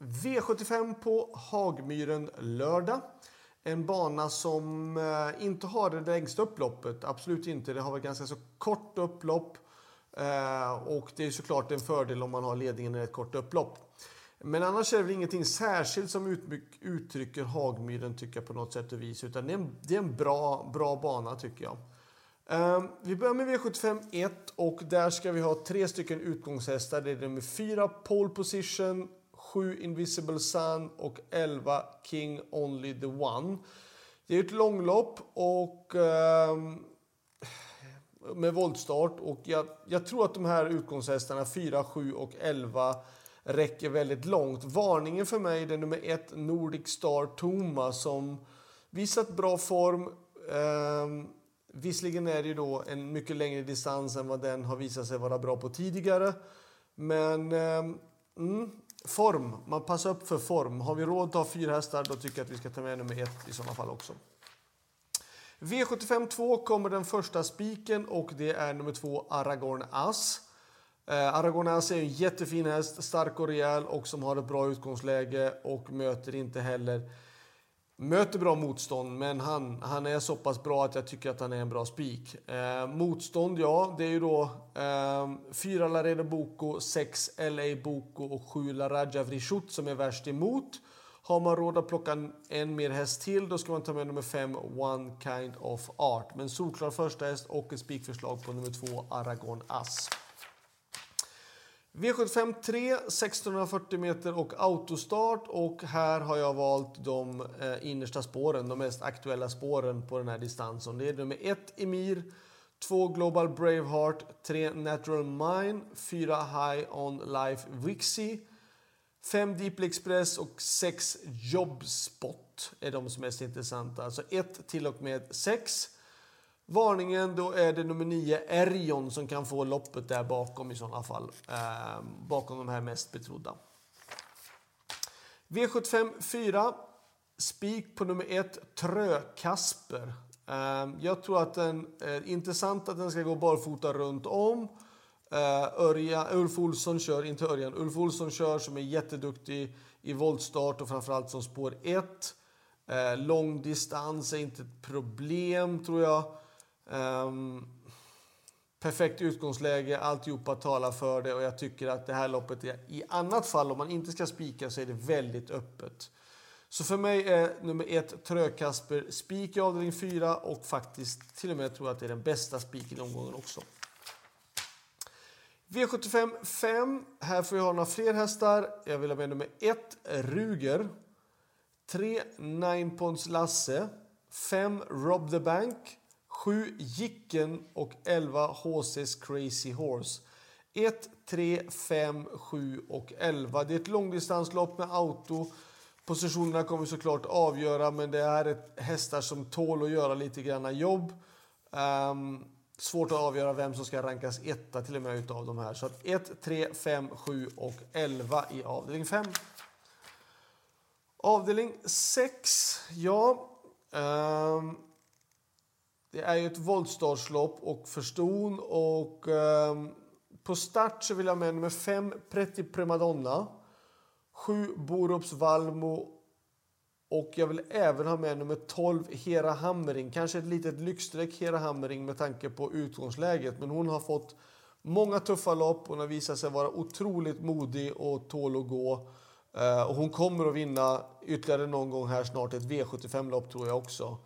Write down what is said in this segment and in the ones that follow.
V75 på Hagmyren lördag. En bana som eh, inte har det längsta upploppet. Absolut inte. Det har ett ganska så kort upplopp. Eh, och det är såklart en fördel om man har ledningen i ett kort upplopp. Men annars är det väl ingenting särskilt som uttrycker Hagmyren tycker jag på något sätt och vis. Utan det är en, det är en bra, bra bana tycker jag. Ehm, vi börjar med V75 1 och där ska vi ha tre stycken utgångshästar. Det är nummer 4 Pole Position, 7 Invisible Sun och 11 King Only the One. Det är ett långlopp och eh, med voltstart och jag, jag, tror att de här utgångshästarna 4, 7 och 11 räcker väldigt långt. Varningen för mig är nummer 1 Nordic Star Toma som visat bra form. Eh, Visserligen är det ju då en mycket längre distans än vad den har visat sig vara bra på tidigare. Men eh, mm, form, man passar upp för form. Har vi råd att ha fyra hästar då tycker jag att vi ska ta med nummer ett i sådana fall också. V75 2 kommer den första spiken och det är nummer två Aragorn As. Eh, Aragorn As är en jättefin häst, stark och rejäl och som har ett bra utgångsläge och möter inte heller möter bra motstånd, men han, han är så pass bra att jag tycker att han är en bra spik. Eh, motstånd, ja, det är ju då eh, 4 Laredo Boko, 6 LA Boko och 7 Laraja Vrishut som är värst emot. Har man råd att plocka en mer häst till, då ska man ta med nummer 5, One Kind of Art. Men solklar första häst och ett spikförslag på nummer 2, Aragon Asp. V75 3, 1640 meter och autostart och här har jag valt de eh, innersta spåren, de mest aktuella spåren på den här distansen. Det är nummer 1 Emir, 2 Global Braveheart, 3 Natural Mine, 4 High On Life Wixie, 5 Deeply Express och 6 Jobspot är de som är mest intressanta. Alltså 1 till och med 6. Varningen, då är det nummer 9, Erion, som kan få loppet där bakom i sådana fall. Eh, bakom de här mest betrodda. V75 4. Spik på nummer 1, Trö Kasper. Eh, jag tror att den är intressant att den ska gå barfota runt om. Eh, Örja, Ulf Olsson kör, inte Örjan, Ulf Olsson kör som är jätteduktig i voltstart och framförallt som spår 1. Eh, lång distans är inte ett problem tror jag. Um, perfekt utgångsläge, alltihopa talar för det och jag tycker att det här loppet är, i annat fall om man inte ska spika så är det väldigt öppet. Så för mig är nummer ett Trökasper spik i avdelning 4 och faktiskt till och med tror jag att det är den bästa spiken i omgången också. V75 5. Här får jag ha några fler hästar. Jag vill ha med nummer 1 Ruger. 3 Nine Ponds Lasse. 5 Rob the Bank. 7 Jicken och 11 HC's Crazy Horse. 1, 3, 5, 7 och 11. Det är ett långdistanslopp med auto. Positionerna kommer såklart avgöra, men det är ett hästar som tål att göra lite grann jobb. Um, svårt att avgöra vem som ska rankas etta till och med utav de här. Så att 1, 3, 5, 7 och 11 i avdelning 5. Avdelning 6, ja. Um, det är ju ett voltstartslopp och för ston och eh, på start så vill jag med nummer 5 Pretty Primadonna, 7 Borups Valmo och jag vill även ha med nummer 12 Hera Hammering. Kanske ett litet lyxstreck Hera Hammering med tanke på utgångsläget men hon har fått många tuffa lopp. Hon har visat sig vara otroligt modig och tål att gå. Eh, och hon kommer att vinna ytterligare någon gång här snart ett V75-lopp tror jag också.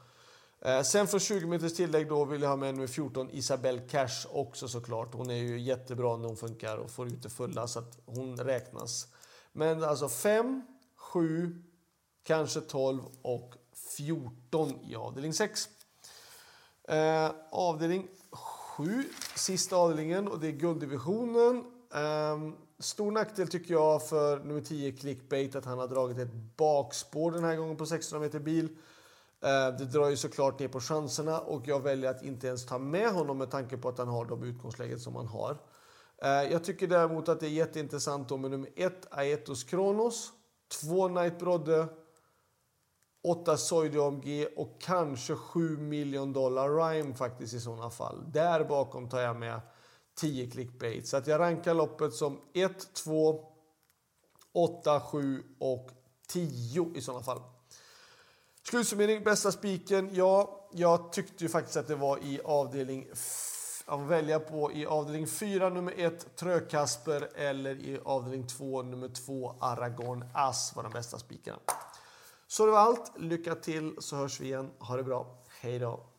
Eh, sen för 20 meters tillägg då vill jag ha med nummer 14 Isabelle Cash också såklart. Hon är ju jättebra när hon funkar och får ut det fulla så att hon räknas. Men alltså 5, 7, kanske 12 och 14 i avdelning 6. Eh, avdelning 7, sista avdelningen och det är gulddivisionen. Eh, stor nackdel tycker jag för nummer 10 Clickbait att han har dragit ett bakspår den här gången på 600 meter bil. Eh, det drar ju såklart ner på chanserna och jag väljer att inte ens ta med honom med tanke på att han har de utgångsläget som han har. Eh, jag tycker däremot att det är jätteintressant med nummer 1 Aetos Kronos, 2 Knight Brodde, 8 Soidi OMG och kanske 7 miljon dollar Rhyme faktiskt i sådana fall. Där bakom tar jag med 10 clickbait. Så att jag rankar loppet som 1, 2, 8, 7 och 10 i sådana fall. Slutsummering, bästa spiken. Ja, jag tyckte ju faktiskt att det var i avdelning att välja på i avdelning 4 nummer 1 Trökasper eller i avdelning 2 nummer 2 Aragorn Ass var de bästa spikarna. Så det var allt. Lycka till så hörs vi igen. Ha det bra. Hej då!